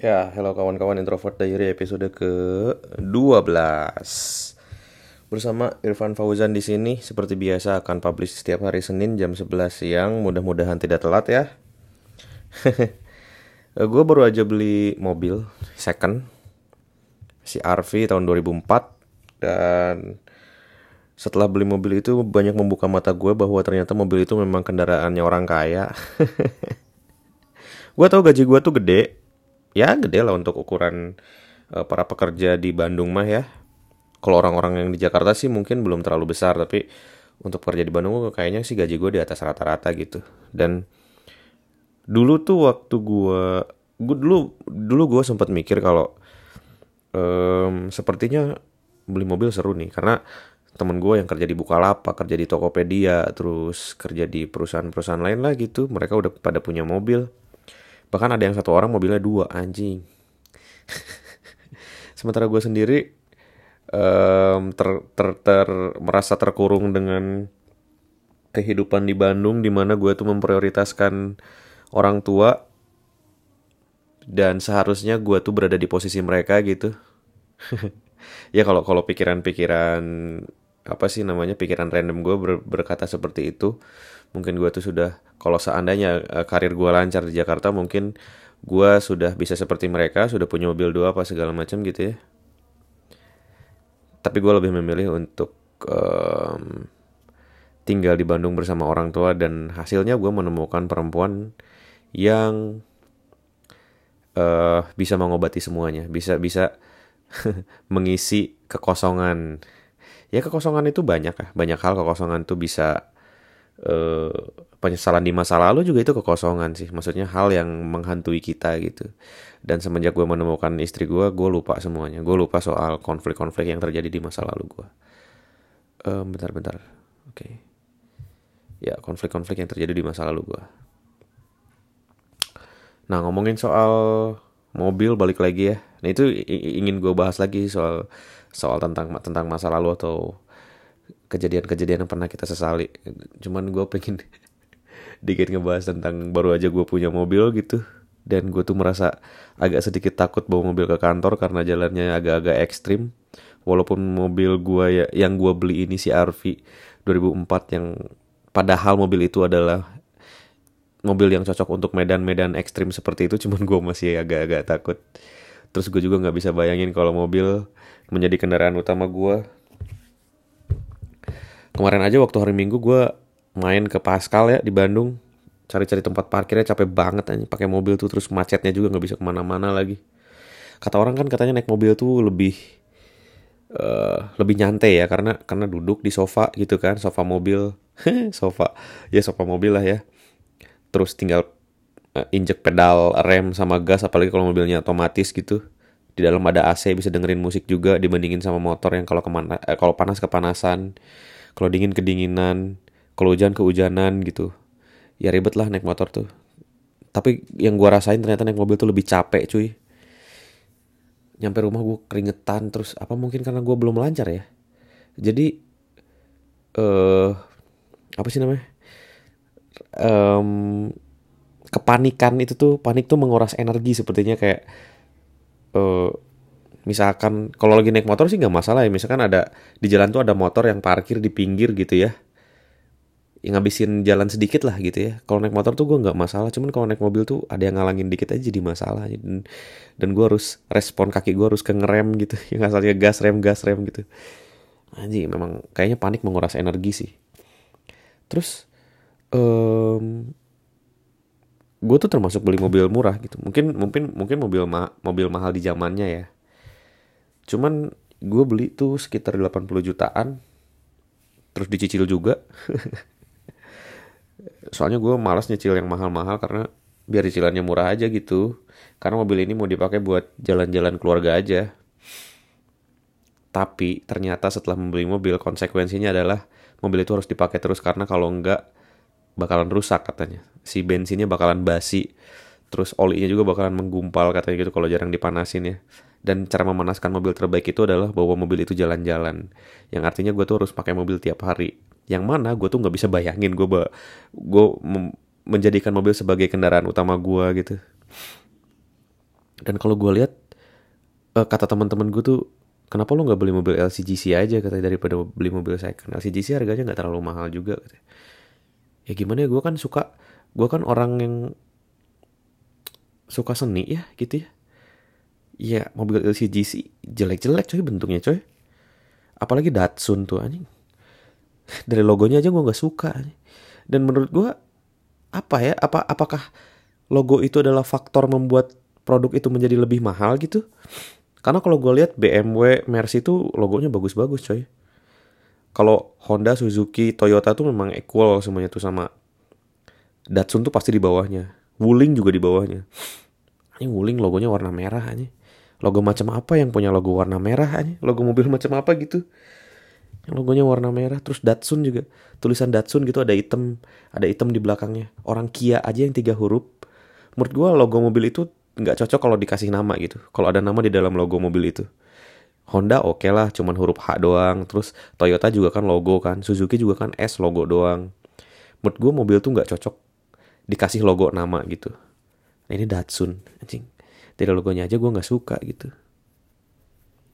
Ya, halo kawan-kawan introvert diary episode ke-12. Bersama Irfan Fauzan di sini seperti biasa akan publish setiap hari Senin jam 11 siang. Mudah-mudahan tidak telat ya. gue baru aja beli mobil second si RV tahun 2004 dan setelah beli mobil itu banyak membuka mata gue bahwa ternyata mobil itu memang kendaraannya orang kaya. gue tau gaji gue tuh gede, ya gede lah untuk ukuran uh, para pekerja di Bandung mah ya. Kalau orang-orang yang di Jakarta sih mungkin belum terlalu besar, tapi untuk pekerja di Bandung kayaknya sih gaji gue di atas rata-rata gitu. Dan dulu tuh waktu gue, gue dulu dulu gue sempat mikir kalau um, sepertinya beli mobil seru nih, karena temen gue yang kerja di Bukalapak, kerja di Tokopedia, terus kerja di perusahaan-perusahaan lain lah gitu, mereka udah pada punya mobil bahkan ada yang satu orang mobilnya dua anjing. Sementara gue sendiri um, ter, ter, ter merasa terkurung dengan kehidupan di Bandung di mana gue tuh memprioritaskan orang tua dan seharusnya gue tuh berada di posisi mereka gitu. Ya kalau kalau pikiran-pikiran apa sih namanya pikiran random gue ber, berkata seperti itu mungkin gue tuh sudah kalau seandainya uh, karir gue lancar di Jakarta mungkin gue sudah bisa seperti mereka sudah punya mobil dua apa segala macam gitu ya. Tapi gue lebih memilih untuk um, tinggal di Bandung bersama orang tua dan hasilnya gue menemukan perempuan yang uh, bisa mengobati semuanya bisa bisa mengisi kekosongan. Ya kekosongan itu banyak ya banyak hal. Kekosongan tuh bisa uh, penyesalan di masa lalu juga itu kekosongan sih. Maksudnya hal yang menghantui kita gitu. Dan semenjak gue menemukan istri gue gue lupa semuanya. Gue lupa soal konflik-konflik yang terjadi di masa lalu gue um, bentar-bentar oke. Okay. ya konflik-konflik yang terjadi di masa lalu gue nah ngomongin soal mobil balik lagi ya. Nah itu ingin gue bahas lagi soal soal tentang tentang masa lalu atau kejadian-kejadian yang pernah kita sesali. Cuman gue pengen dikit ngebahas tentang baru aja gue punya mobil gitu. Dan gue tuh merasa agak sedikit takut bawa mobil ke kantor karena jalannya agak-agak ekstrim. Walaupun mobil gue ya yang gue beli ini si RV 2004 yang padahal mobil itu adalah mobil yang cocok untuk medan-medan ekstrim seperti itu cuman gue masih agak-agak takut. Terus gue juga nggak bisa bayangin kalau mobil menjadi kendaraan utama gue kemarin aja waktu hari minggu gue main ke Pascal ya di Bandung. Cari-cari tempat parkirnya capek banget aja pakai mobil tuh terus macetnya juga nggak bisa ke mana-mana lagi. Kata orang kan katanya naik mobil tuh lebih uh, lebih nyantai ya karena karena duduk di sofa gitu kan sofa mobil. Sofa ya sofa mobil lah ya. Terus tinggal uh, injek pedal rem sama gas apalagi kalau mobilnya otomatis gitu. Di dalam ada AC bisa dengerin musik juga dibandingin sama motor yang kalau ke mana eh, kalau panas kepanasan kalau dingin kedinginan. Kalau hujan kehujanan gitu. Ya ribet lah naik motor tuh. Tapi yang gua rasain ternyata naik mobil tuh lebih capek cuy. Nyampe rumah gue keringetan terus. Apa mungkin karena gue belum lancar ya? Jadi eh uh, apa sih namanya? Um, kepanikan itu tuh panik tuh menguras energi sepertinya kayak uh, misalkan kalau lagi naik motor sih nggak masalah ya. Misalkan ada di jalan tuh ada motor yang parkir di pinggir gitu ya. Yang ngabisin jalan sedikit lah gitu ya. Kalau naik motor tuh gue nggak masalah. Cuman kalau naik mobil tuh ada yang ngalangin dikit aja jadi masalah. Dan dan gue harus respon kaki gue harus ke ngerem gitu. Yang asalnya gas rem gas rem gitu. Anjing memang kayaknya panik menguras energi sih. Terus um, gue tuh termasuk beli mobil murah gitu. Mungkin mungkin mungkin mobil ma mobil mahal di zamannya ya Cuman gue beli tuh sekitar 80 jutaan. Terus dicicil juga. Soalnya gue malas nyicil yang mahal-mahal karena biar cicilannya murah aja gitu. Karena mobil ini mau dipakai buat jalan-jalan keluarga aja. Tapi ternyata setelah membeli mobil konsekuensinya adalah mobil itu harus dipakai terus karena kalau enggak bakalan rusak katanya. Si bensinnya bakalan basi. Terus olinya juga bakalan menggumpal katanya gitu kalau jarang dipanasin ya. Dan cara memanaskan mobil terbaik itu adalah bawa mobil itu jalan-jalan. Yang artinya gue tuh harus pakai mobil tiap hari. Yang mana gue tuh nggak bisa bayangin gue gue menjadikan mobil sebagai kendaraan utama gue gitu. Dan kalau gue lihat uh, kata teman-teman gue tuh kenapa lo nggak beli mobil LCGC aja? katanya daripada beli mobil second. LCGC harganya nggak terlalu mahal juga katanya. ya gimana ya gue kan suka gue kan orang yang suka seni ya gitu ya. Ya mobil LCGC jelek-jelek coy bentuknya coy. Apalagi Datsun tuh anjing. Dari logonya aja gue nggak suka anjing. dan menurut gue apa ya apa apakah logo itu adalah faktor membuat produk itu menjadi lebih mahal gitu? Karena kalau gue lihat BMW Mercy itu logonya bagus-bagus coy. Kalau Honda Suzuki Toyota tuh memang equal semuanya tuh sama Datsun tuh pasti di bawahnya Wuling juga di bawahnya. Ini Wuling logonya warna merah aja logo macam apa yang punya logo warna merah aja logo mobil macam apa gitu? Yang logonya warna merah terus Datsun juga. Tulisan Datsun gitu ada hitam. Ada hitam di belakangnya. Orang Kia aja yang tiga huruf. Menurut gue logo mobil itu nggak cocok kalau dikasih nama gitu. Kalau ada nama di dalam logo mobil itu. Honda oke okay lah cuman huruf H doang. Terus Toyota juga kan logo kan. Suzuki juga kan S logo doang. Menurut gue mobil tuh nggak cocok dikasih logo nama gitu. Nah, ini Datsun anjing. Dari logonya aja gue nggak suka gitu.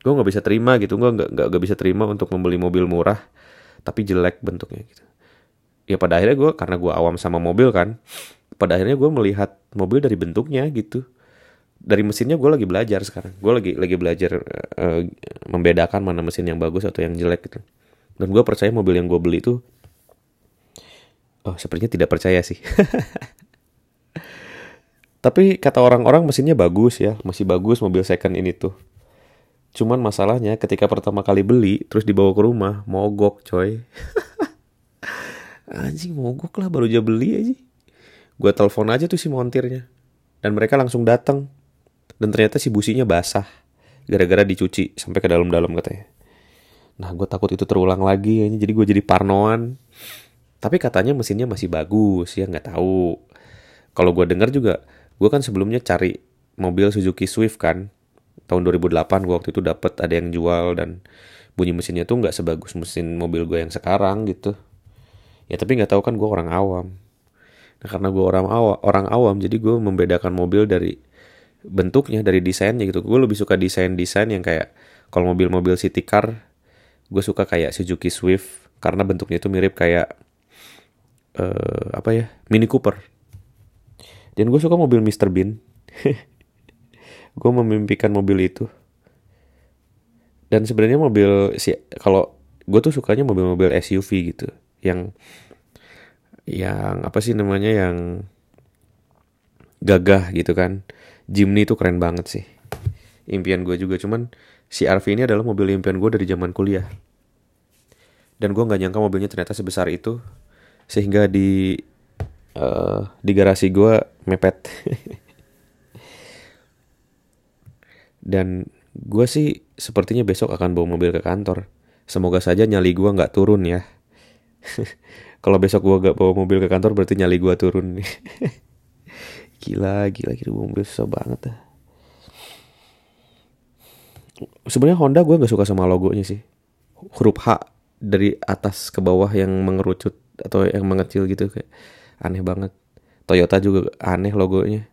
Gue nggak bisa terima gitu. Gue nggak nggak bisa terima untuk membeli mobil murah tapi jelek bentuknya gitu. Ya pada akhirnya gue karena gue awam sama mobil kan pada akhirnya gue melihat mobil dari bentuknya gitu. Dari mesinnya gue lagi belajar sekarang. Gue lagi lagi belajar uh, membedakan mana mesin yang bagus atau yang jelek gitu. Dan gue percaya mobil yang gue beli itu oh sepertinya tidak percaya sih tapi kata orang-orang mesinnya bagus ya masih bagus mobil second ini tuh Cuman masalahnya ketika pertama kali beli terus dibawa ke rumah mogok coy. Anjing mogok lah baru aja beli aja. Gue telepon aja tuh si montirnya. Dan mereka langsung datang. Dan ternyata si businya basah. Gara-gara dicuci sampai ke dalam-dalam katanya. Nah gue takut itu terulang lagi. Jadi gue jadi parnoan. Tapi katanya mesinnya masih bagus ya nggak tahu. Kalau gue dengar juga, gue kan sebelumnya cari mobil Suzuki Swift kan. Tahun 2008 gue waktu itu dapat ada yang jual dan bunyi mesinnya tuh nggak sebagus mesin mobil gue yang sekarang gitu. Ya tapi nggak tahu kan gue orang awam. Nah karena gue orang awam orang awam jadi gue membedakan mobil dari bentuknya dari desainnya gitu. Gue lebih suka desain desain yang kayak kalau mobil-mobil city car gue suka kayak Suzuki Swift karena bentuknya itu mirip kayak uh, apa ya Mini Cooper. Dan gue suka mobil Mr Bean. Gue memimpikan mobil itu. Dan sebenarnya mobil si kalau gue tuh sukanya mobil-mobil SUV gitu. Yang yang apa sih namanya yang gagah gitu kan. Jimny itu keren banget sih. Impian gue juga. Cuman si RV ini adalah mobil impian gue dari zaman kuliah. Dan gue nggak nyangka mobilnya ternyata sebesar itu sehingga di uh, di garasi gue mepet Dan gue sih sepertinya besok akan bawa mobil ke kantor. Semoga saja nyali gue nggak turun ya. Kalau besok gue gak bawa mobil ke kantor berarti nyali gue turun nih. gila, gila, gila mobil susah banget dah. Sebenarnya Honda gue nggak suka sama logonya sih. Huruf H dari atas ke bawah yang mengerucut atau yang mengecil gitu kayak aneh banget. Toyota juga aneh logonya.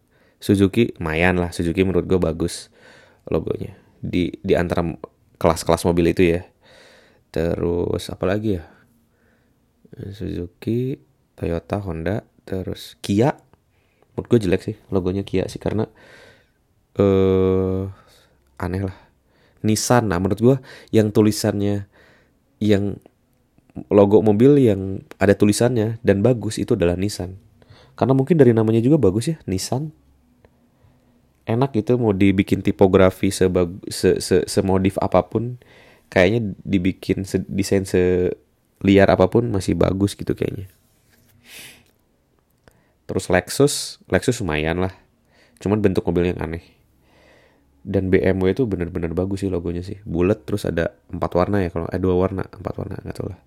Suzuki lumayan lah, Suzuki menurut gue bagus logonya. Di di antara kelas-kelas mobil itu ya. Terus apa lagi ya? Suzuki Toyota Honda terus Kia. Menurut gue jelek sih logonya Kia sih karena eh uh, aneh lah. Nissan nah menurut gue yang tulisannya yang logo mobil yang ada tulisannya dan bagus itu adalah Nissan. Karena mungkin dari namanya juga bagus ya Nissan. Enak gitu mau dibikin tipografi sebag se, se, semodif apa pun kayaknya dibikin se, desain seliar apa pun masih bagus gitu kayaknya. Terus Lexus Lexus lumayan lah. Cuman bentuk mobilnya yang aneh dan BMW itu bener-bener bagus sih logonya sih. Bulat terus ada empat warna ya kalau eh dua warna empat warna nggak tahu lah.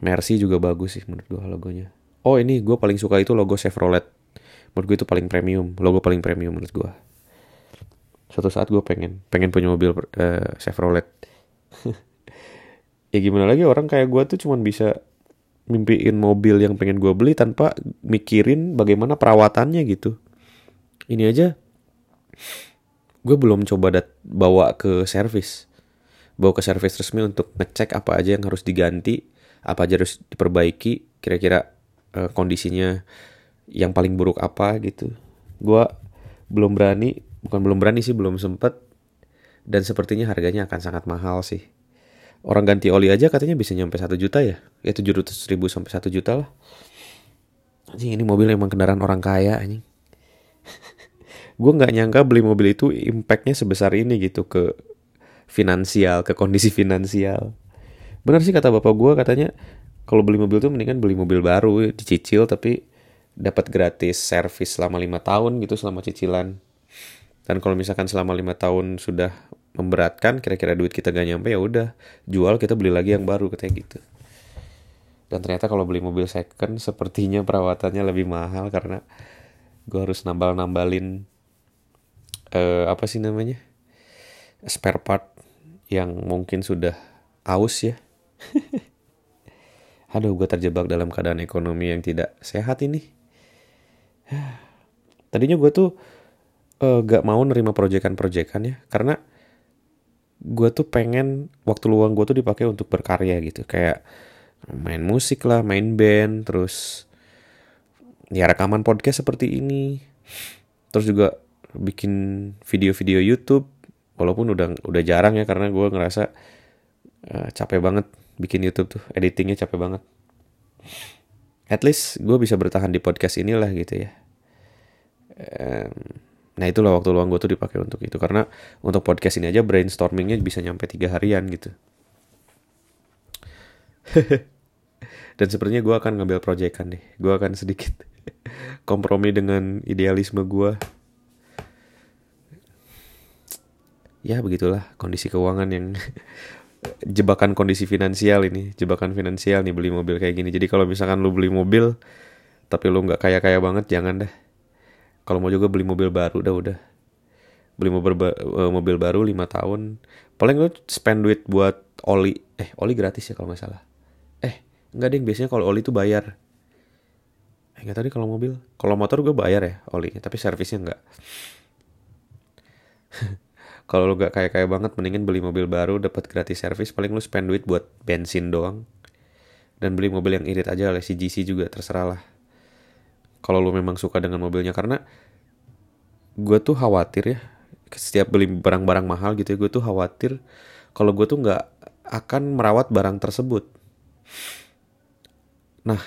Mercy juga bagus sih menurut gua logonya. Oh ini gue paling suka itu logo Chevrolet. Menurut gue itu paling premium logo paling premium menurut gue suatu saat gue pengen pengen punya mobil uh, Chevrolet. Ya gimana lagi orang kayak gue tuh cuman bisa mimpiin mobil yang pengen gue beli tanpa mikirin bagaimana perawatannya gitu. Ini aja gue belum coba dat bawa ke servis bawa ke servis resmi untuk ngecek apa aja yang harus diganti apa aja harus diperbaiki kira-kira uh, kondisinya yang paling buruk apa gitu. Gue belum berani bukan belum berani sih belum sempet. Dan sepertinya harganya akan sangat mahal sih. Orang ganti oli aja katanya bisa nyampe satu juta ya? Ya tujuh ratus ribu sampai satu juta lah. Ini mobil emang kendaraan orang kaya anjing gue nggak nyangka beli mobil itu impactnya sebesar ini gitu ke finansial ke kondisi finansial. Benar sih kata bapak gue katanya kalau beli mobil tuh mendingan beli mobil baru dicicil tapi dapat gratis servis selama lima tahun gitu selama cicilan. Dan kalau misalkan selama lima tahun sudah memberatkan kira-kira duit kita gak nyampe ya udah jual kita beli lagi yang baru katanya gitu. Dan ternyata kalau beli mobil second sepertinya perawatannya lebih mahal karena gue harus nambal uh, apa sih namanya? Spare part yang mungkin sudah aus ya. Aduh gue terjebak dalam keadaan ekonomi yang tidak sehat ini. Tadinya gue tuh uh, gak mau nerima proyekan-proyekan ya karena gue tuh pengen waktu luang gue tuh dipakai untuk berkarya gitu. Kayak main musik lah main band terus ya rekaman podcast seperti ini. Terus juga bikin video-video YouTube walaupun udah udah jarang ya karena gue ngerasa uh, capek banget bikin YouTube tuh editingnya capek banget at least gue bisa bertahan di podcast inilah gitu ya um, Nah itulah waktu luang gue tuh dipakai untuk itu karena untuk podcast ini aja brainstormingnya bisa nyampe tiga harian gitu. Dan sepertinya gue akan ngambil proyekan deh. Gue akan sedikit kompromi dengan idealisme gue. Ya begitulah kondisi keuangan yang jebakan kondisi finansial ini, jebakan finansial nih beli mobil kayak gini. Jadi kalau misalkan lu beli mobil tapi lu nggak kaya kaya banget, jangan deh kalau mau juga beli mobil baru udah udah. Beli mobil ba uh, mobil baru lima tahun. Paling lu spend duit buat oli eh oli gratis ya kalau nggak salah. Eh nggak deh biasanya kalau oli tuh bayar. Eh nggak tadi kalau mobil. Kalau motor gue bayar ya oli tapi servisnya nggak kalau lu gak kayak kayak banget mendingan beli mobil baru dapat gratis servis paling lu spend duit buat bensin doang. Dan beli mobil yang irit aja oleh CGC juga terserah lah. Kalau lu memang suka dengan mobilnya karena gue tuh khawatir ya setiap beli barang-barang mahal gitu ya gue tuh khawatir kalau gue tuh nggak akan merawat barang tersebut. Nah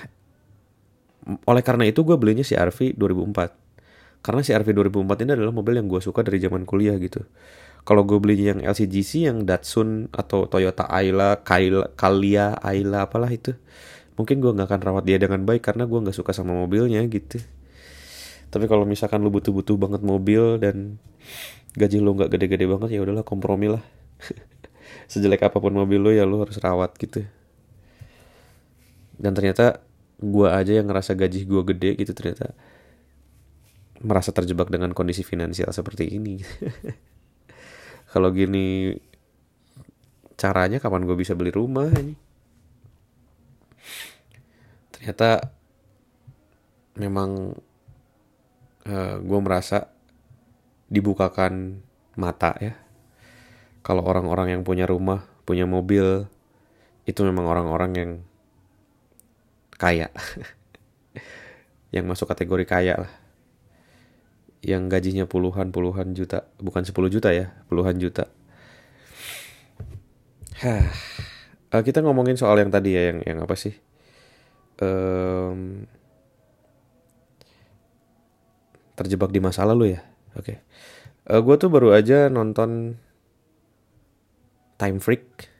oleh karena itu gue belinya si RV 2004 karena si RV 2004 ini adalah mobil yang gue suka dari zaman kuliah gitu kalau gue beli yang LCGC yang Datsun atau Toyota Ayla, Kaila, Kalia, Ayla apalah itu mungkin gue nggak akan rawat dia dengan baik karena gue nggak suka sama mobilnya gitu. Tapi kalau misalkan lu butuh-butuh banget mobil dan gaji lu nggak gede-gede banget ya udahlah kompromi lah. Sejelek apa pun mobil lu ya lu harus rawat gitu. Dan ternyata gue aja yang ngerasa gaji gue gede gitu ternyata merasa terjebak dengan kondisi finansial seperti ini kalau gini caranya kapan gue bisa beli rumah ini ternyata memang uh, eh, gue merasa dibukakan mata ya. Kalau orang-orang yang punya rumah punya mobil itu memang orang-orang yang kaya. Yang masuk kategori kaya lah yang gajinya puluhan puluhan juta bukan 10 juta ya puluhan juta. Hah. Uh, kita ngomongin soal yang tadi ya yang yang apa sih? Um, terjebak di masa lalu ya? Oke. Okay. uh, eh, gue tuh baru aja nonton Time Freak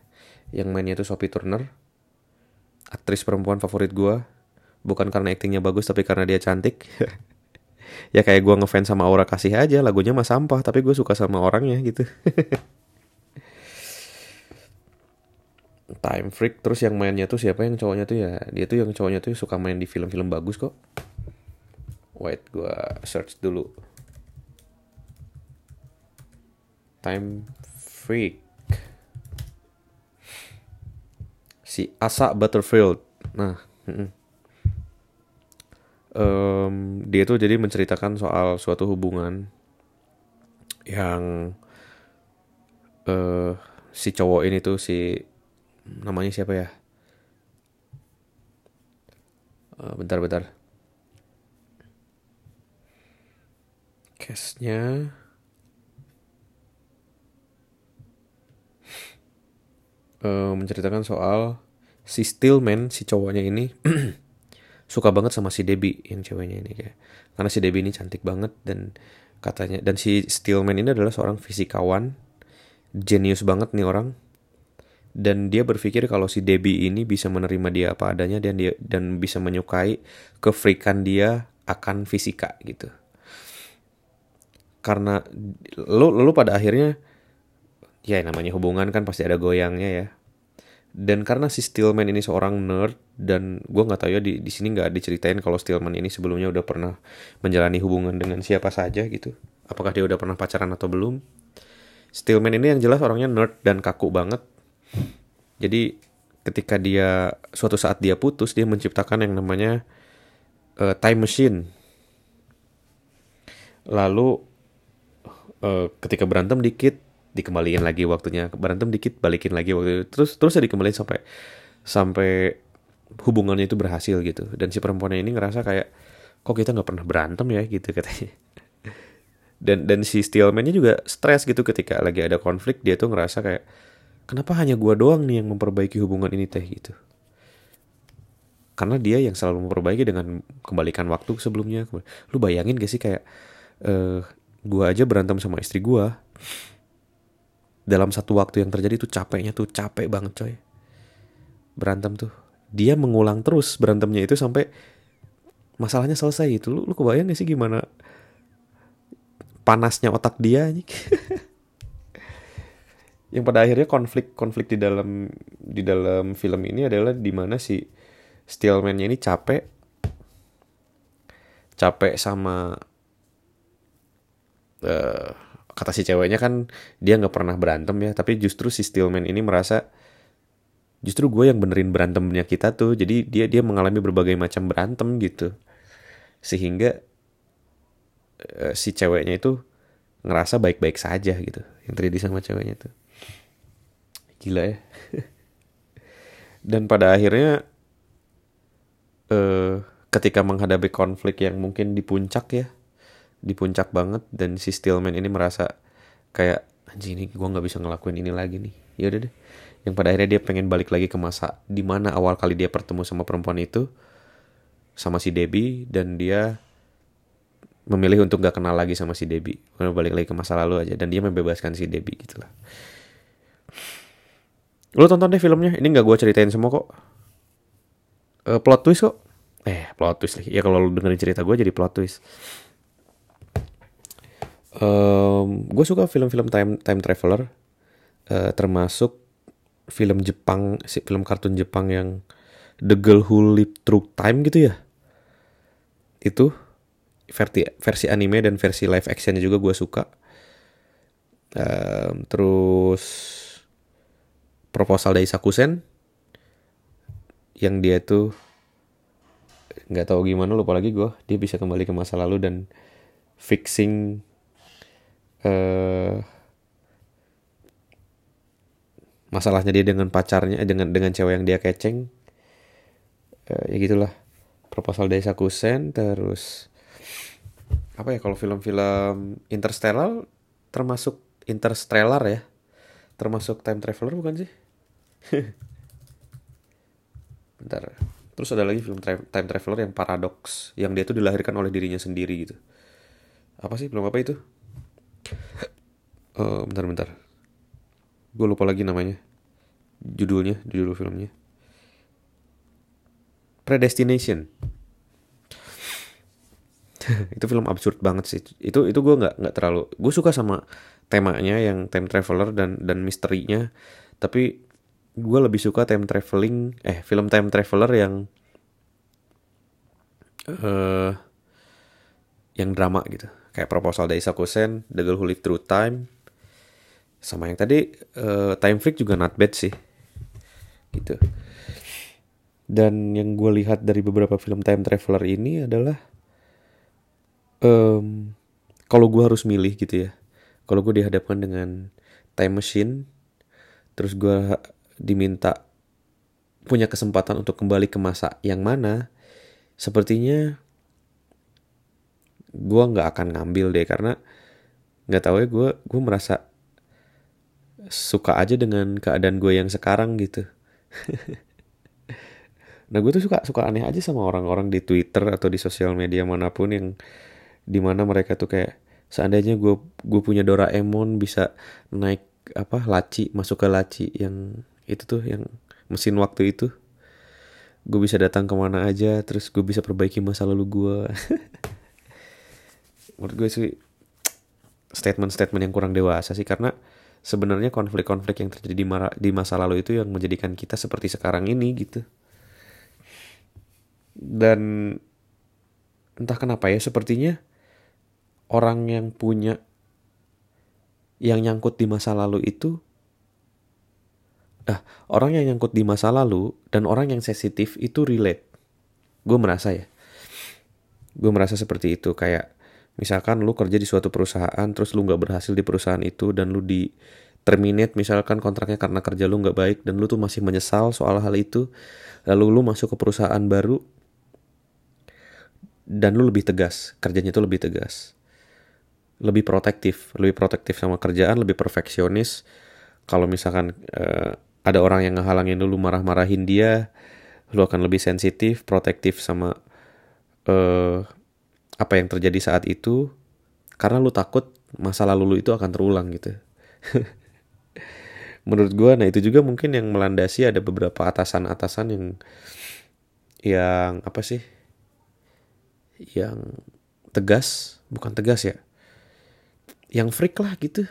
yang mainnya tuh Sophie Turner. Aktris perempuan favorit gue bukan karena aktingnya bagus tapi karena dia cantik ya kayak gue ngefans sama Aura Kasih aja lagunya mah sampah tapi gue suka sama orangnya gitu. Time Freak terus yang mainnya tuh siapa yang cowoknya tuh ya? Dia tuh yang cowoknya tuh suka main di film-film bagus kok. Wait gua search dulu. Time Freak. Si Asa Butterfield. Nah um, dia tuh jadi menceritakan soal suatu hubungan yang uh, si cowok ini tuh si namanya siapa ya? Uh, bentar bentar. Case-nya uh, menceritakan soal si Stillman si cowoknya ini suka banget sama si Debbie yang ceweknya ini kayak. Karena si Debbie ini cantik banget dan katanya dan si Stillman ini adalah seorang fisikawan jenius banget nih orang. Dan dia berpikir kalau si Debbie ini bisa menerima dia apa adanya dan dia dan bisa menyukai kefrikan dia akan fisika gitu. Karena lo lo pada akhirnya ya namanya hubungan kan pasti ada goyangnya ya dan karena si Stillman ini seorang nerd dan gue nggak tahu ya di di sini nggak diceritain kalau Stillman ini sebelumnya udah pernah menjalani hubungan dengan siapa saja gitu. Apakah dia udah pernah pacaran atau belum? Stillman ini yang jelas orangnya nerd dan kaku banget. Jadi ketika dia suatu saat dia putus dia menciptakan yang namanya uh, time machine. Lalu uh, ketika berantem dikit dikembaliin lagi waktunya. Berantem dikit balikin lagi waktu terus terus ya dikembaliin sampai sampai hubungannya itu berhasil gitu. Dan si perempuannya ini ngerasa kayak kok kita nggak pernah berantem ya? Gitu katanya. Dan dan si Steelman-nya juga stres gitu ketika lagi ada konflik dia tuh ngerasa kayak kenapa hanya gua doang nih yang memperbaiki hubungan ini teh? Gitu. Karena dia yang selalu memperbaiki dengan kembalikan waktu sebelumnya. Lu bayangin gak sih kayak uh, gua aja berantem sama istri gua dalam satu waktu yang terjadi tuh capeknya tuh capek banget coy. Berantem tuh. Dia mengulang terus berantemnya itu sampai masalahnya selesai itu lu, lu kebayang gak sih gimana panasnya otak dia yang pada akhirnya konflik konflik di dalam di dalam film ini adalah di mana si Steelman-nya ini capek. Capek sama uh, kata si ceweknya kan dia nggak pernah berantem ya tapi justru si Steelman ini merasa justru gue yang benerin berantemnya kita tuh. Jadi dia dia mengalami berbagai macam berantem gitu. Sehingga uh, si ceweknya itu ngerasa baik-baik saja gitu yang terjadi sama ceweknya tuh. Gila ya. Dan pada akhirnya uh, ketika menghadapi konflik yang mungkin di puncak ya di puncak banget dan si Stillman ini merasa kayak anjing ini gue nggak bisa ngelakuin ini lagi nih. Ya udah deh. Yang pada akhirnya dia pengen balik lagi ke masa di mana awal kali dia bertemu sama perempuan itu sama si Debbie dan dia memilih untuk gak kenal lagi sama si Debbie. Karena balik lagi ke masa lalu aja dan dia membebaskan si Debbie gitulah lo tonton deh filmnya ini nggak gue ceritain semua kok. Uh, plot twist kok. Eh plot twist lagi. Ya kalau lo dengerin cerita gue jadi plot twist um, gue suka film-film time time traveler uh, termasuk film Jepang film kartun Jepang yang The Girl Who Lived Through Time gitu ya. Itu versi versi anime dan versi live actionnya juga gue suka. Um, terus proposal dari Sakusen yang dia tuh nggak tahu gimana lupa lagi gue dia bisa kembali ke masa lalu dan fixing uh, masalahnya dia dengan pacarnya eh, dengan dengan cewek yang dia keceng. Uh, ya gitulah. Proposal dari Sakusen terus apa ya kalau film-film Interstellar termasuk Interstellar ya. Termasuk time traveler bukan sih? Bentar. Terus ada lagi film time traveler yang paradox yang dia tuh dilahirkan oleh dirinya sendiri gitu. Apa sih? Belum apa itu uh, bentar bentar. Gue lupa lagi namanya. Judulnya judul filmnya. Predestination. Itu film absurd banget sih. Itu itu gue nggak nggak terlalu gue suka sama temanya yang time traveler dan dan misterinya. Tapi gue lebih suka time traveling eh film time traveler yang eh uh, yang drama gitu kayak proposal dari Sakusen, The Girl Who Lived Through Time, sama yang tadi uh, Time Freak juga not bad sih, gitu. Dan yang gue lihat dari beberapa film time traveler ini adalah um, kalau gue harus milih gitu ya, kalau gue dihadapkan dengan time machine terus gue diminta punya kesempatan untuk kembali ke masa yang mana sepertinya gue nggak akan ngambil deh karena nggak tahu ya gue gue merasa suka aja dengan keadaan gue yang sekarang gitu. Nah gue tuh suka suka aneh aja sama orang-orang di Twitter atau di sosial media mana pun yang di mana mereka tuh kayak seandainya gue gue punya Doraemon bisa naik apa laci masuk ke laci yang itu tuh yang mesin waktu itu gue bisa datang ke mana aja terus gue bisa perbaiki masa lalu gue menurut gue sih statement-statement yang kurang dewasa sih karena sebenarnya konflik-konflik yang terjadi di, di masa lalu itu yang menjadikan kita seperti sekarang ini gitu. Dan entah kenapa ya sepertinya orang yang punya yang nyangkut di masa lalu itu ah orang yang nyangkut di masa lalu dan orang yang sensitif itu relate. Gue merasa ya. Gue merasa seperti itu kayak misalkan lu kerja di suatu perusahaan terus lu nggak berhasil di perusahaan itu dan lu di terminate misalkan kontraknya karena kerja lu nggak baik dan lu tuh masih menyesal soal hal itu lalu lu masuk ke perusahaan baru dan lu lebih tegas kerjanya itu lebih tegas. Lebih protektif lebih protektif sama kerjaan lebih perfeksionis. Kalau misalkan uh, ada orang yang ngehalangin lu marah-marahin dia lu akan lebih sensitif protektif sama uh, apa yang terjadi saat itu karena lu takut masa lalu lu itu akan terulang gitu. Menurut gue, nah itu juga mungkin yang melandasi ada beberapa atasan-atasan yang yang apa sih? Yang tegas, bukan tegas ya. Yang freak lah gitu.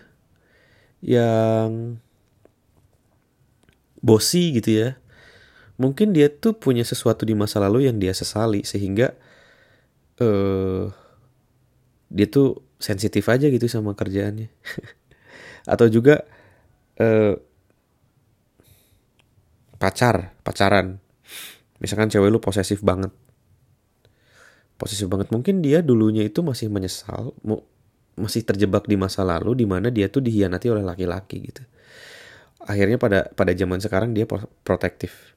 Yang bosi gitu ya. Mungkin dia tuh punya sesuatu di masa lalu yang dia sesali sehingga uh, dia tuh sensitif aja gitu sama kerjaannya. Atau juga uh, pacar pacaran. Misalkan cewek lu posesif banget. Posesif banget. Mungkin dia dulunya itu masih menyesal masih terjebak di masa lalu di mana dia tuh dihianati oleh laki-laki gitu. Akhirnya pada pada zaman sekarang dia protektif.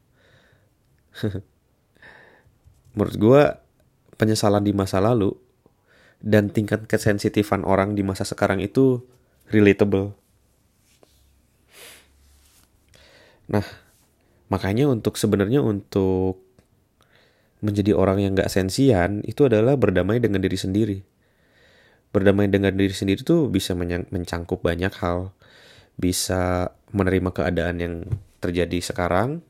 Menurut gue penyesalan di masa lalu dan tingkat kesensitifan orang di masa sekarang itu relatable. Nah, makanya untuk sebenarnya untuk menjadi orang yang gak sensian itu adalah berdamai dengan diri sendiri. Berdamai dengan diri sendiri tuh bisa mencangkup banyak hal. Bisa menerima keadaan yang terjadi sekarang,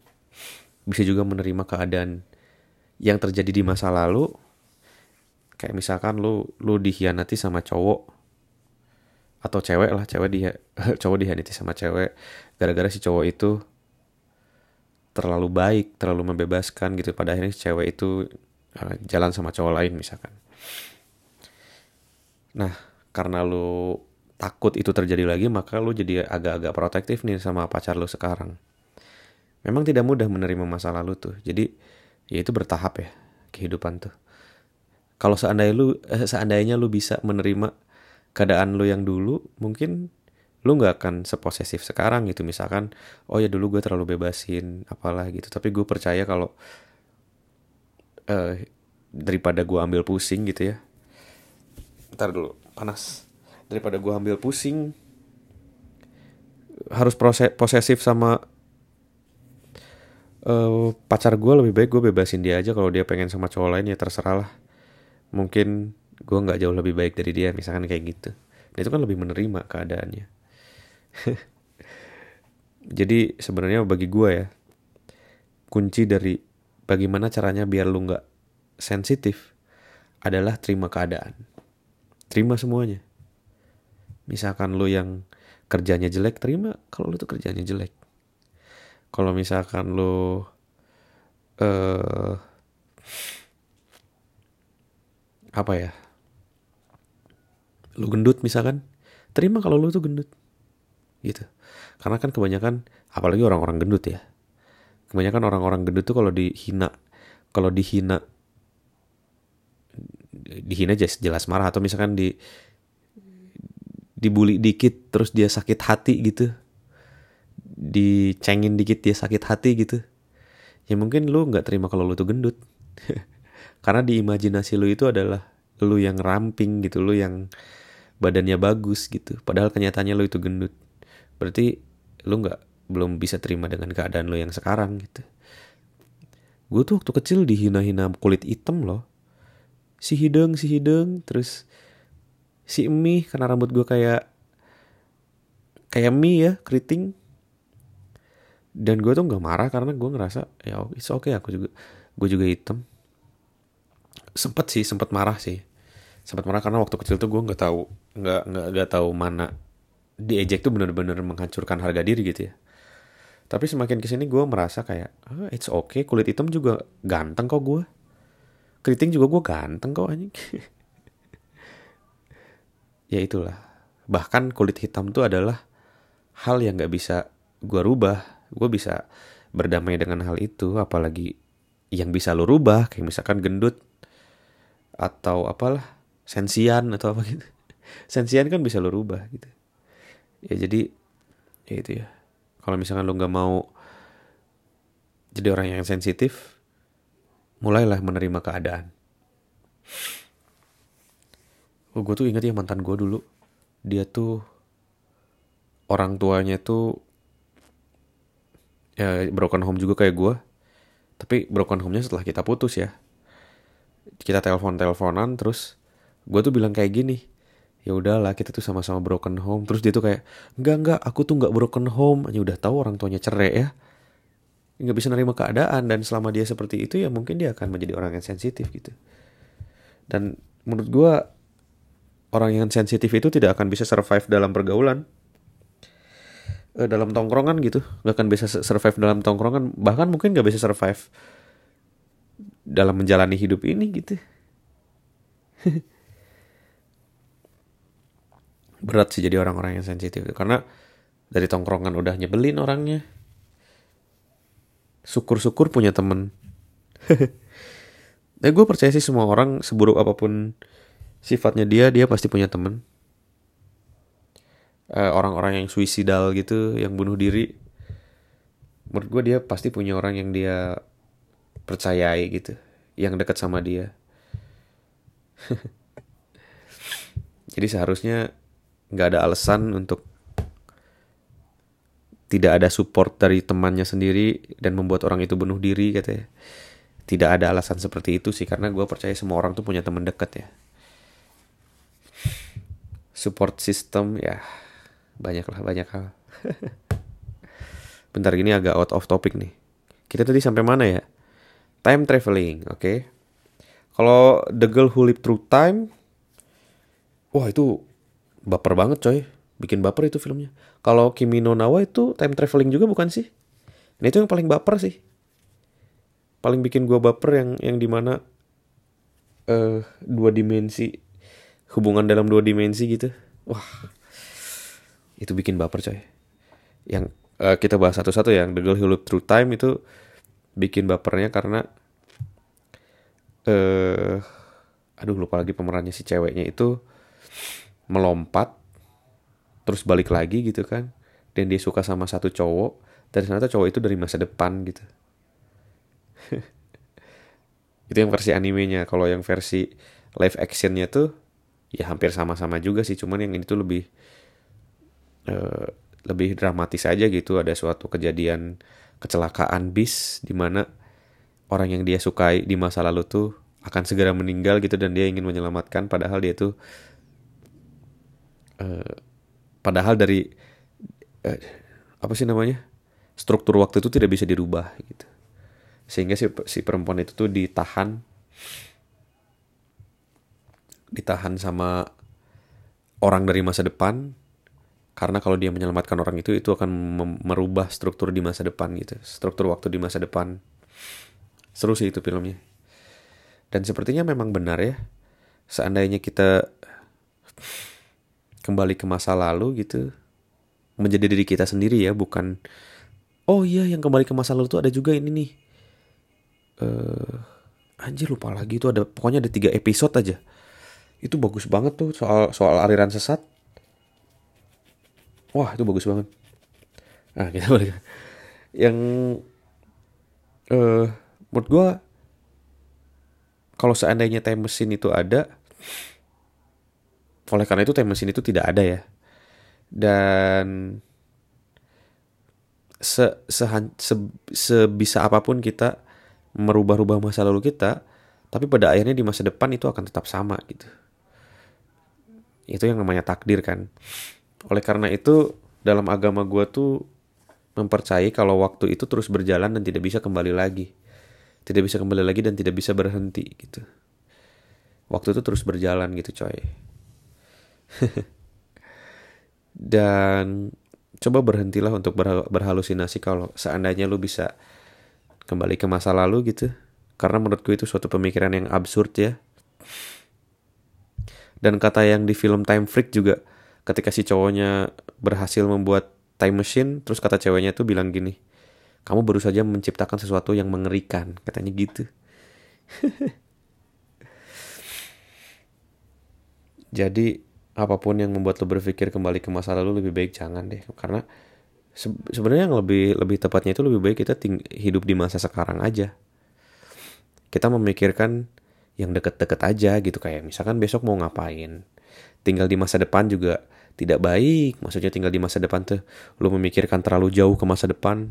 bisa juga menerima keadaan yang terjadi di masa lalu, kayak misalkan lu lu dihianati sama cowok atau cewek lah cewek dia cowok dihianati sama cewek gara-gara si cowok itu terlalu baik terlalu membebaskan gitu. Pada akhirnya si cewek itu uh, jalan sama cowok lain misalkan. Nah karena lu takut itu terjadi lagi maka lu jadi agak-agak protektif nih sama pacar lu sekarang. Memang tidak mudah menerima masa lalu tuh. Jadi ya itu bertahap ya kehidupan tuh kalau seandainya lu eh, seandainya lu bisa menerima keadaan lu yang dulu mungkin lu nggak akan seposesif sekarang gitu. Misalkan oh ya dulu gue terlalu bebasin apalah gitu. Tapi gue percaya kalau eh, daripada gue ambil pusing gitu ya. Ntar dulu panas. Daripada gue ambil pusing harus proses posesif sama uh, pacar gue lebih baik gue bebasin dia aja. Kalau dia pengen sama cowok lain ya terserah lah mungkin gue nggak jauh lebih baik dari dia misalkan kayak gitu. Nah, itu kan lebih menerima keadaannya. Jadi sebenarnya bagi gue ya kunci dari bagaimana caranya biar lu nggak sensitif adalah terima keadaan. Terima semuanya. Misalkan lu yang kerjanya jelek terima kalau lu tuh kerjanya jelek. Kalau misalkan lu eh uh, apa ya? Lu gendut misalkan terima kalau lu tuh gendut. Gitu. Karena kan kebanyakan apalagi orang-orang gendut ya. Kebanyakan orang-orang gendut tuh kalau dihina kalau dihina dihina jelas jelas marah. Atau misalkan di dibully dikit terus dia sakit hati gitu. Dicengin dikit dia sakit hati gitu. Ya mungkin lu nggak terima kalau lu tuh gendut karena di imajinasi lu itu adalah lu yang ramping gitu lu yang badannya bagus gitu. Padahal kenyataannya lu itu gendut. Berarti lu nggak belum bisa terima dengan keadaan lu yang sekarang gitu. Gue tuh waktu kecil dihina-hina kulit hitam loh. Si hidung si hidung terus si mie karena rambut gue kayak kayak mie ya keriting. Dan gue tuh nggak marah karena gue ngerasa ya it's okay aku juga gue juga hitam sempet sih sempet marah sih. Sempet marah karena waktu kecil tuh gue nggak tahu nggak nggak nggak tahu mana diejek tuh bener-bener menghancurkan harga diri gitu ya. Tapi semakin ke sini gue merasa kayak oh, it's okay kulit hitam juga ganteng kok gue keriting juga gue ganteng kok anjing. Ya itulah. Bahkan kulit hitam tuh adalah hal yang nggak bisa gue rubah. Gue bisa berdamai dengan hal itu apalagi yang bisa lo rubah kayak misalkan gendut atau apalah sensian atau apa gitu. Sensian kan bisa lo rubah gitu. Ya jadi ya itu ya. Kalau misalkan lo nggak mau jadi orang yang sensitif mulailah menerima keadaan. Oh gue tuh ingat ya mantan gue dulu. Dia tuh orang tuanya tuh ya broken home juga kayak gue tapi broken home-nya setelah kita putus ya kita telepon teleponan terus gue tuh bilang kayak gini ya udahlah kita tuh sama-sama broken home. Terus dia tuh kayak enggak enggak aku tuh nggak broken home. Hanya udah tahu orang tuanya cerai ya. Nggak bisa nerima keadaan dan selama dia seperti itu ya mungkin dia akan menjadi orang yang sensitif gitu. Dan menurut gue orang yang sensitif itu tidak akan bisa survive dalam pergaulan uh, dalam tongkrongan gitu. Nggak akan bisa survive dalam tongkrongan bahkan mungkin nggak bisa survive dalam menjalani hidup ini gitu. Berat sih jadi orang-orang yang sensitif karena dari tongkrongan udah nyebelin orangnya. Syukur-syukur punya temen. Ya gue percaya sih semua orang seburuk apa pun sifatnya dia dia pasti punya temen. Eh, orang-orang yang suicidal gitu, yang bunuh diri, menurut gue dia pasti punya orang yang dia percayai gitu, yang dekat sama dia. Jadi seharusnya nggak ada alasan untuk tidak ada support dari temannya sendiri dan membuat orang itu bunuh diri katanya. Tidak ada alasan seperti itu sih karena gue percaya semua orang tuh punya teman dekat ya. Support system ya banyak lah banyak hal bentar gini agak out of topic nih kita tadi sampai mana ya time traveling oke. Okay? kalau the girl who lived through time wah itu baper banget coy. Bikin baper itu filmnya. Kalau Kimi no Nawa itu time traveling juga bukan sih? Ini itu yang paling baper sih. Paling bikin gua baper yang yang di mana uh, dua dimensi hubungan dalam dua dimensi gitu. Wah itu bikin baper coy. Yang uh, kita bahas satu-satu yang The Girl Who Looked Through Time itu bikin bapernya karena eh uh, aduh lupa lagi pemerannya si ceweknya itu melompat terus balik lagi gitu kan. Dan dia suka sama satu cowok dan ternyata cowok itu dari masa depan gitu. Itu yang versi animenya. Kalau yang versi live actionnya tuh ya hampir sama-sama juga sih. Cuman yang ini tuh lebih uh, lebih dramatis aja gitu. Ada suatu kejadian kecelakaan bis di mana orang yang dia sukai di masa lalu tuh akan segera meninggal gitu dan dia ingin menyelamatkan. Padahal dia tuh uh, padahal dari uh, apa sih namanya struktur waktu itu tidak bisa dirubah gitu. Sehingga si, si perempuan itu tuh ditahan ditahan sama orang dari masa depan karena kalau dia menyelamatkan orang itu itu akan merubah struktur di masa depan gitu. Struktur waktu di masa depan. Seru sih itu filmnya. Dan sepertinya memang benar ya seandainya kita kembali ke masa lalu gitu menjadi diri kita sendiri ya bukan oh iya yang kembali ke masa lalu tuh ada juga ini nih. Uh, anjir lupa lagi itu ada pokoknya ada tiga episode aja. Itu bagus banget tuh soal soal aliran sesat wah itu bagus banget. Ah kita balik. Yang uh, menurut gue kalau seandainya time machine itu ada oleh karena itu time machine itu tidak ada ya. Dan se, se, se sebisa apa pun kita merubah-rubah masa lalu kita tapi pada akhirnya di masa depan itu akan tetap sama gitu. Itu yang namanya takdir kan oleh karena itu dalam agama gue tuh mempercayai kalau waktu itu terus berjalan dan tidak bisa kembali lagi. Tidak bisa kembali lagi dan tidak bisa berhenti gitu. Waktu itu terus berjalan gitu coy. Dan coba berhentilah untuk berhalusinasi kalau seandainya lu bisa kembali ke masa lalu gitu. Karena menurutku itu suatu pemikiran yang absurd ya. Dan kata yang di film Time Freak juga ketika si cowoknya berhasil membuat time machine terus kata ceweknya tuh bilang gini kamu baru saja menciptakan sesuatu yang mengerikan katanya gitu. Jadi apa pun yang membuat lo berpikir kembali ke masa lalu lebih baik jangan deh. Karena se sebenarnya yang lebih lebih tepatnya itu lebih baik kita hidup di masa sekarang aja. Kita memikirkan yang deket-deket aja gitu. Kayak misalkan besok mau ngapain. Tinggal di masa depan juga tidak baik maksudnya tinggal di masa depan tuh lu memikirkan terlalu jauh ke masa depan.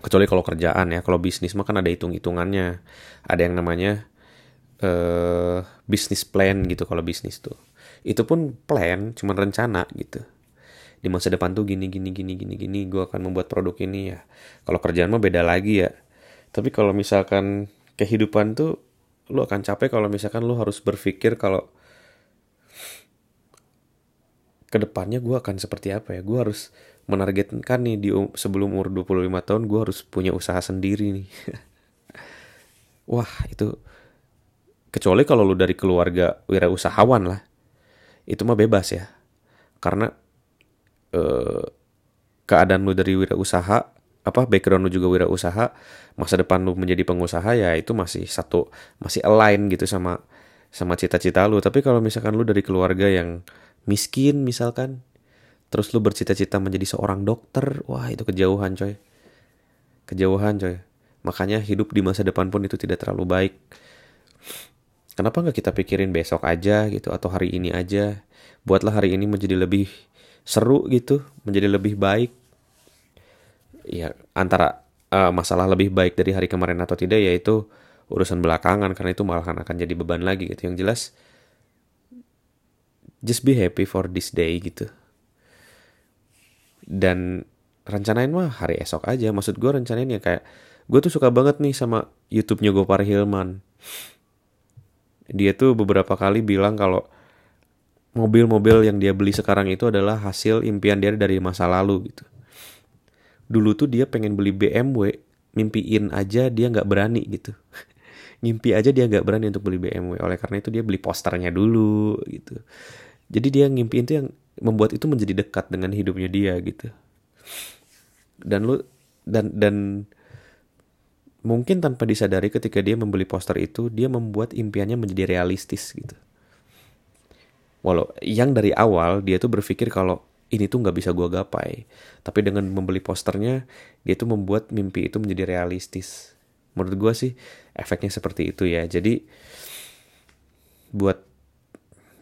Kecuali kalau kerjaan ya kalau bisnis mah kan ada hitung-hitungannya. Ada yang namanya uh, bisnis plan gitu kalau bisnis tuh. Itu pun plan cuman rencana gitu. Di masa depan tuh gini gini gini gini gini gue akan membuat produk ini ya. Kalau kerjaan mah beda lagi ya. Tapi kalau misalkan kehidupan tuh lu akan capek kalau misalkan lu harus berpikir kalau ke depannya gue akan seperti apa ya? Gue harus menargetkan nih di um, sebelum umur 25 tahun gue harus punya usaha sendiri nih. Wah itu kecuali kalau lu dari keluarga wirausahawan lah itu mah bebas ya. Karena eh, keadaan lu dari wirausaha apa background lu juga wirausaha masa depan lu menjadi pengusaha ya itu masih satu masih align gitu sama sama cita-cita lu. Tapi kalau misalkan lu dari keluarga yang miskin misalkan. Terus lu bercita-cita menjadi seorang dokter wah itu kejauhan coy. Kejauhan coy. Makanya hidup di masa depan pun itu tidak terlalu baik. Kenapa nggak kita pikirin besok aja gitu atau hari ini aja? Buatlah hari ini menjadi lebih seru gitu menjadi lebih baik. Ya antara uh, masalah lebih baik dari hari kemarin atau tidak yaitu urusan belakangan karena itu malah akan jadi beban lagi gitu. Yang jelas just be happy for this day gitu. Dan rencanain mah hari esok aja. Maksud gue rencanain ya kayak gue tuh suka banget nih sama YouTube-nya Gopar Hilman. Dia tuh beberapa kali bilang kalau mobil-mobil yang dia beli sekarang itu adalah hasil impian dia dari masa lalu gitu. Dulu tuh dia pengen beli BMW mimpiin aja dia nggak berani gitu. Ngimpi aja dia nggak berani untuk beli BMW oleh karena itu dia beli posternya dulu gitu jadi dia ngimpiin tuh yang membuat itu menjadi dekat dengan hidupnya dia gitu dan lu dan dan mungkin tanpa disadari ketika dia membeli poster itu dia membuat impiannya menjadi realistis gitu walau yang dari awal dia tuh berpikir kalau ini tuh nggak bisa gue gapai. Tapi dengan membeli posternya, dia tuh membuat mimpi itu menjadi realistis. Menurut gue sih efeknya seperti itu ya. Jadi buat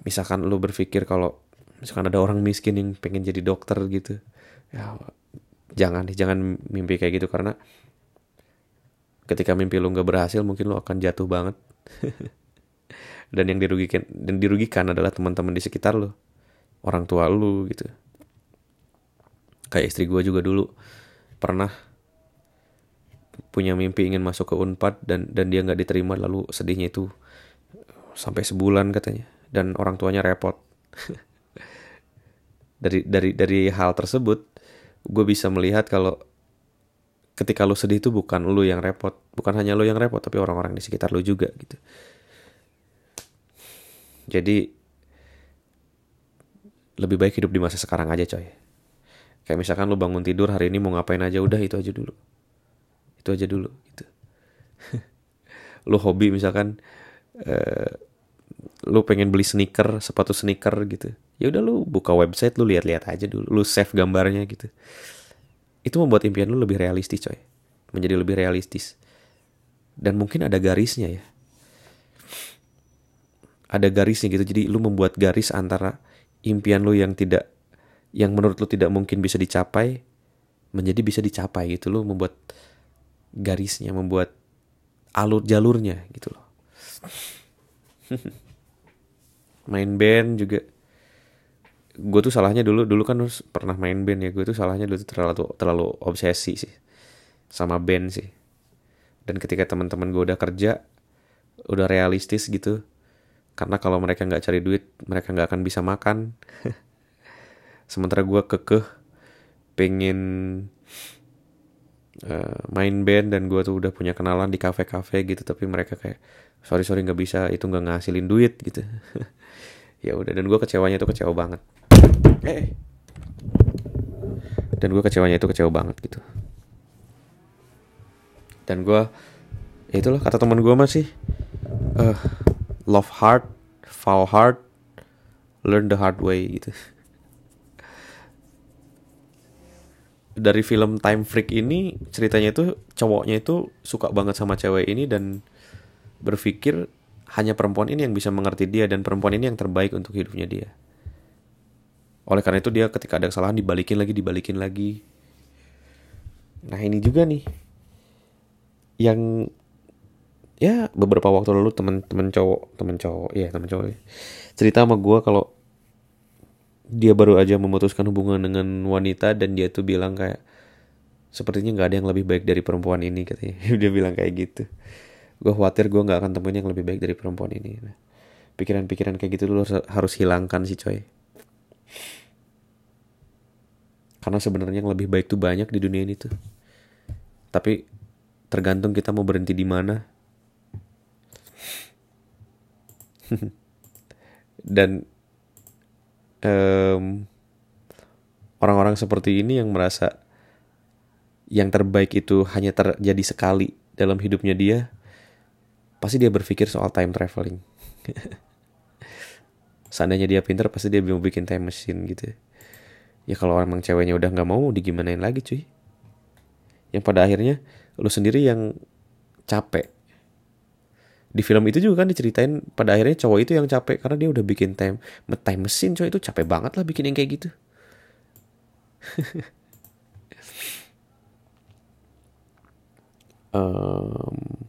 misalkan lo berpikir kalau misalkan ada orang miskin yang pengen jadi dokter gitu, ya jangan jangan mimpi kayak gitu karena ketika mimpi lo nggak berhasil mungkin lo akan jatuh banget. dan yang dirugikan dan dirugikan adalah teman-teman di sekitar lo, orang tua lo gitu kayak istri gue juga dulu pernah punya mimpi ingin masuk ke Unpad dan dan dia nggak diterima lalu sedihnya itu sampai sebulan katanya dan orang tuanya repot dari dari dari hal tersebut gue bisa melihat kalau ketika lu sedih itu bukan lu yang repot bukan hanya lu yang repot tapi orang-orang di sekitar lu juga gitu jadi lebih baik hidup di masa sekarang aja coy Kayak misalkan lu bangun tidur hari ini mau ngapain aja udah itu aja dulu. Itu aja dulu gitu. lu hobi misalkan uh, lu pengen beli sneaker, sepatu sneaker gitu. ya udah lu buka website lu lihat-lihat aja dulu. Lu save gambarnya gitu. Itu membuat impian lu lebih realistis coy. Menjadi lebih realistis. Dan mungkin ada garisnya ya. Ada garisnya gitu. Jadi lu membuat garis antara impian lu yang tidak yang menurut lu tidak mungkin bisa dicapai menjadi bisa dicapai gitu. Lu membuat garisnya membuat alur jalurnya gitu loh main band juga. Gue tuh salahnya dulu dulu kan pernah main band ya. Gue tuh salahnya dulu tuh terlalu terlalu obsesi sih sama band sih. Dan ketika teman-teman gue udah kerja udah realistis gitu karena kalau mereka nggak cari duit mereka nggak akan bisa makan. Sementara gue kekeh pengen uh, main band dan gue tuh udah punya kenalan di kafe-kafe gitu tapi mereka kayak sorry sorry nggak bisa itu nggak ngasilin duit gitu. Ya udah dan gue kecewanya itu kecewa banget. Eh. Dan gue kecewanya itu kecewa banget gitu. Dan gue ya itulah kata teman gue masih uh, love hard, fall hard, learn the hard way gitu. Dari film Time Freak ini ceritanya itu cowoknya itu suka banget sama cewek ini dan berpikir hanya perempuan ini yang bisa mengerti dia dan perempuan ini yang terbaik untuk hidupnya dia. Oleh karena itu dia ketika ada kesalahan dibalikin lagi, dibalikin lagi. Nah ini juga nih yang ya beberapa waktu lalu teman-teman cowok teman cowok ya teman cowok ya, cerita sama gue kalau dia baru aja memutuskan hubungan dengan wanita dan dia tuh bilang kayak sepertinya nggak ada yang lebih baik dari perempuan ini katanya. Dia bilang kayak gitu. Gue khawatir gue nggak akan temuin yang lebih baik dari perempuan ini. Nah, pikiran-pikiran kayak gitu dulu harus hilangkan sih coy. Karena sebenarnya yang lebih baik tuh banyak di dunia ini tuh. Tapi tergantung kita mau berhenti di mana. Dan orang orang-orang seperti ini yang merasa yang terbaik itu hanya terjadi sekali dalam hidupnya dia pasti dia berpikir soal time traveling. Seandainya dia pinter pasti dia mau bikin time machine gitu ya kalau emang ceweknya udah nggak mau digimanain lagi cuy. Yang pada akhirnya lu sendiri yang capek di film itu juga kan diceritain pada akhirnya cowok itu yang capek karena dia udah bikin time time mesin cowok itu capek banget lah bikin yang kayak gitu. Um,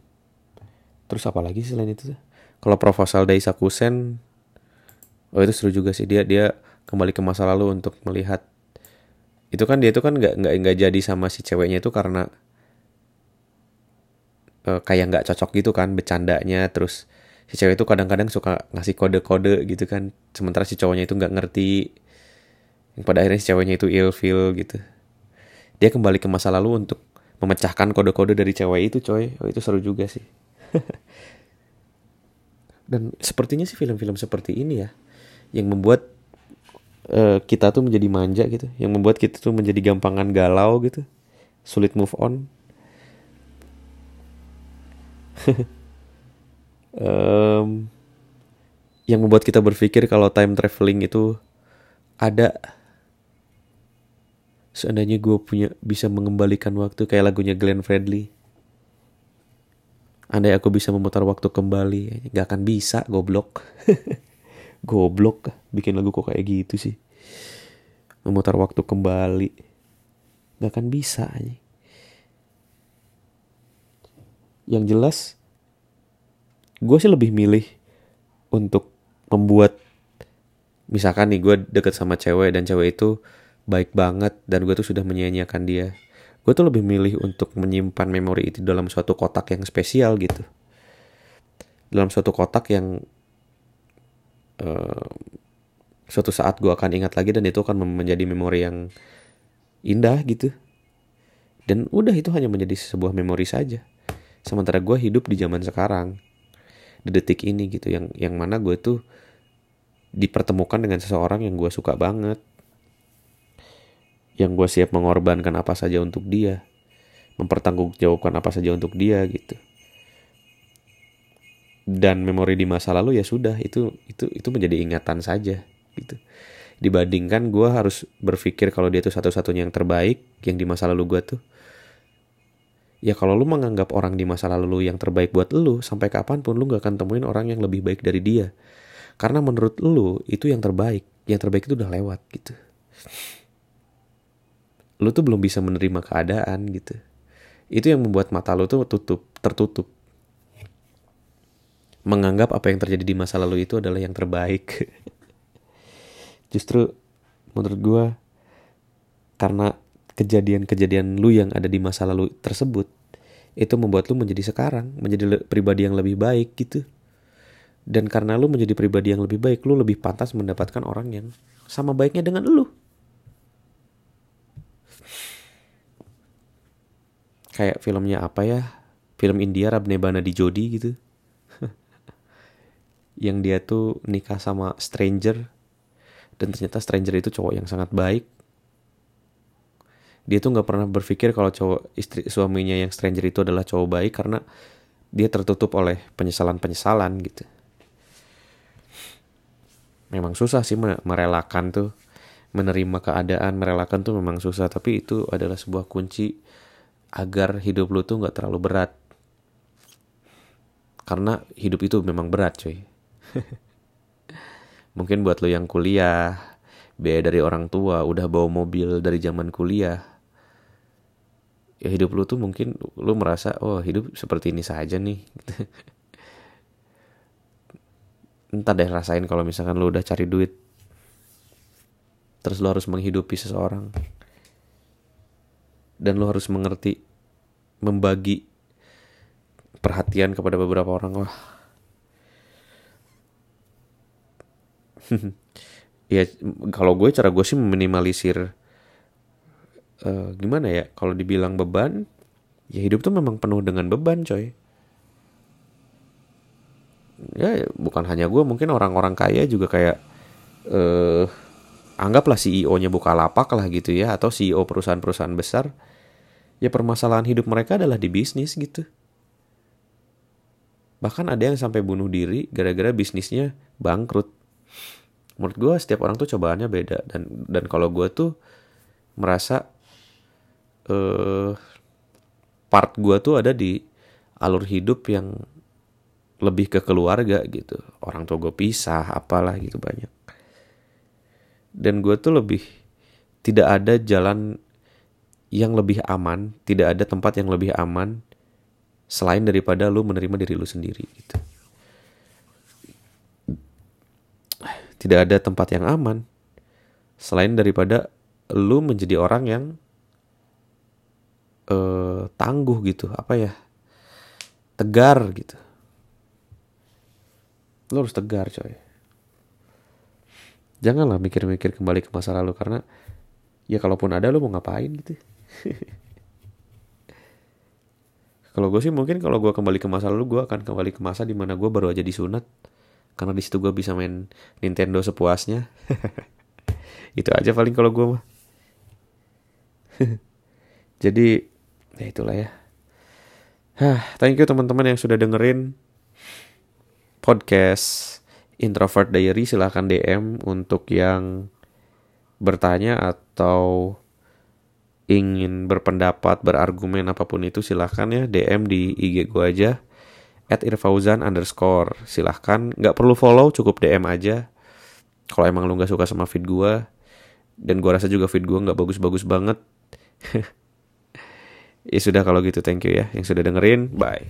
terus apa lagi selain itu kalau proposal dari Sakusen oh itu seru juga sih. Dia dia kembali ke masa lalu untuk melihat. Itu kan dia itu kan nggak nggak nggak jadi sama si ceweknya itu karena uh, kayak nggak cocok gitu kan bercandanya. Terus si cewek itu kadang-kadang suka ngasih kode-kode gitu kan. Sementara si cowoknya itu nggak ngerti. Yang pada akhirnya si ceweknya itu feel gitu. Dia kembali ke masa lalu untuk memecahkan kode-kode dari cewek itu coy. Oh, itu seru juga sih. Dan sepertinya sih film-film seperti ini ya yang membuat uh, kita tuh menjadi manja gitu. Yang membuat kita tuh menjadi gampangan galau gitu. Sulit move on um, yang membuat kita berpikir kalau time traveling itu ada. Seandainya gue punya bisa mengembalikan waktu kayak lagunya Glenn Fredly. Andai aku bisa memutar waktu kembali nggak akan bisa goblok. Goblok bikin lagu kok kayak gitu sih. Memutar waktu kembali nggak akan bisa aja yang jelas gue sih lebih milih untuk membuat misalkan nih gue deket sama cewek dan cewek itu baik banget dan gue tuh sudah menyia-nyiakan dia. Gue tuh lebih milih untuk menyimpan memori itu dalam suatu kotak yang spesial gitu. Dalam suatu kotak yang uh, suatu saat gue akan ingat lagi dan itu akan menjadi memori yang indah gitu. Dan udah itu hanya menjadi sebuah memori saja sementara gue hidup di zaman sekarang di detik ini gitu yang yang mana gue tuh dipertemukan dengan seseorang yang gue suka banget. Yang gue siap mengorbankan apa saja untuk dia mempertanggungjawabkan apa saja untuk dia gitu. Dan memori di masa lalu ya sudah itu itu itu menjadi ingatan saja gitu. Dibandingkan gue harus berpikir kalau dia tuh satu-satunya yang terbaik yang di masa lalu gue tuh ya kalau lu menganggap orang di masa lalu lu yang terbaik buat lu sampai kapan pun lu gak akan temuin orang yang lebih baik dari dia. Karena menurut lu itu yang terbaik. Yang terbaik itu udah lewat gitu. Lu tuh belum bisa menerima keadaan gitu. Itu yang membuat mata lu tuh tutup tertutup. Menganggap apa yang terjadi di masa lalu itu adalah yang terbaik. Justru menurut gue karena kejadian-kejadian lu yang ada di masa lalu tersebut itu membuat lu menjadi sekarang menjadi pribadi yang lebih baik gitu. Dan karena lu menjadi pribadi yang lebih baik lu lebih pantas mendapatkan orang yang sama baiknya dengan lu. Kayak filmnya apa ya? Film India Rabnebana di Jodi gitu. Yang dia tuh nikah sama stranger dan ternyata stranger itu cowok yang sangat baik dia tuh nggak pernah berpikir kalau cowok istri suaminya yang stranger itu adalah cowok baik karena dia tertutup oleh penyesalan-penyesalan gitu memang susah sih merelakan tuh menerima keadaan merelakan tuh memang susah tapi itu adalah sebuah kunci agar hidup lu tuh nggak terlalu berat karena hidup itu memang berat cuy Mungkin buat lo yang kuliah, biaya dari orang tua, udah bawa mobil dari zaman kuliah. Ya hidup lu tuh mungkin lu merasa, oh hidup seperti ini saja nih. Entah deh rasain kalau misalkan lu udah cari duit. Terus lu harus menghidupi seseorang. Dan lu harus mengerti, membagi perhatian kepada beberapa orang. Wah, ya kalau gue cara gue sih meminimalisir uh, gimana ya kalau dibilang beban ya hidup tuh memang penuh dengan beban coy. Ya bukan hanya gue mungkin orang-orang kaya juga kayak uh, anggaplah CEO-nya buka lapak lah gitu ya atau CEO perusahaan-perusahaan besar ya permasalahan hidup mereka adalah di bisnis gitu. Bahkan ada yang sampai bunuh diri gara-gara bisnisnya bangkrut. Menurut gue setiap orang tuh cobaannya beda dan dan kalau gue tuh merasa uh, part gue tuh ada di alur hidup yang lebih ke keluarga gitu. Orang tua gue pisah apalah gitu banyak. Dan gue tuh lebih tidak ada jalan yang lebih aman tidak ada tempat yang lebih aman selain daripada lu menerima diri lu sendiri gitu. Tidak ada tempat yang aman selain daripada lu menjadi orang yang uh, tangguh gitu apa ya tegar gitu. Lu harus tegar coy. Janganlah mikir-mikir kembali ke masa lalu karena ya kalaupun ada lu mau ngapain gitu. Kalau gue sih mungkin kalau gue kembali ke masa lalu gue akan kembali ke masa di mana gue baru aja disunat. Karena di situ gue bisa main Nintendo sepuasnya. Itu aja paling kalau gue mah. Jadi ya itulah ya. Hah, thank you teman-teman yang sudah dengerin podcast Introvert Diary. Silahkan DM untuk yang bertanya atau ingin berpendapat, berargumen apa pun itu silahkan ya DM di IG gue aja at irfauzan underscore. Silahkan nggak perlu follow cukup DM aja. Kalau emang lu nggak suka sama feed gue dan gue rasa juga feed gue nggak bagus-bagus banget Ya sudah kalau gitu thank you ya yang sudah dengerin. Bye.